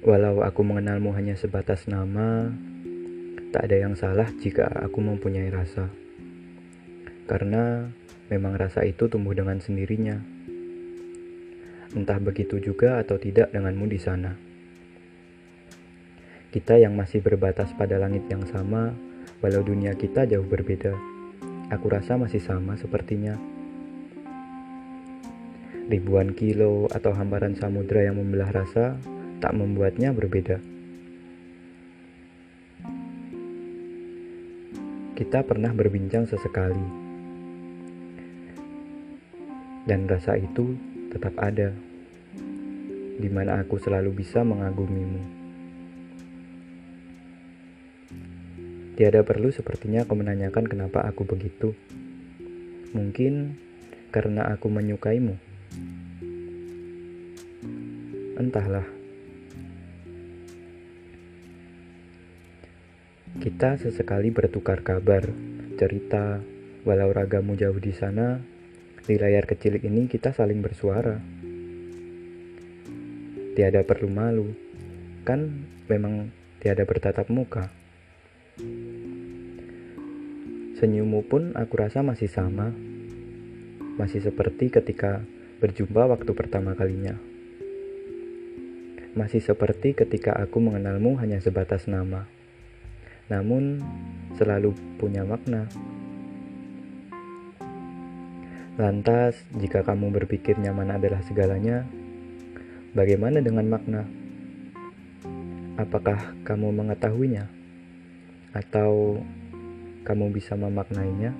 Walau aku mengenalmu hanya sebatas nama, tak ada yang salah jika aku mempunyai rasa. Karena memang rasa itu tumbuh dengan sendirinya. Entah begitu juga atau tidak denganmu di sana. Kita yang masih berbatas pada langit yang sama, walau dunia kita jauh berbeda, aku rasa masih sama sepertinya. Ribuan kilo atau hamparan samudra yang membelah rasa tak membuatnya berbeda. Kita pernah berbincang sesekali, dan rasa itu tetap ada, di mana aku selalu bisa mengagumimu. Tiada perlu sepertinya kau menanyakan kenapa aku begitu. Mungkin karena aku menyukaimu. Entahlah. Kita sesekali bertukar kabar, cerita, walau ragamu jauh di sana, di layar kecil ini kita saling bersuara. Tiada perlu malu, kan memang tiada bertatap muka. Senyummu pun aku rasa masih sama, masih seperti ketika berjumpa waktu pertama kalinya. Masih seperti ketika aku mengenalmu hanya sebatas nama namun selalu punya makna. Lantas, jika kamu berpikir nyaman adalah segalanya, bagaimana dengan makna? Apakah kamu mengetahuinya, atau kamu bisa memaknainya?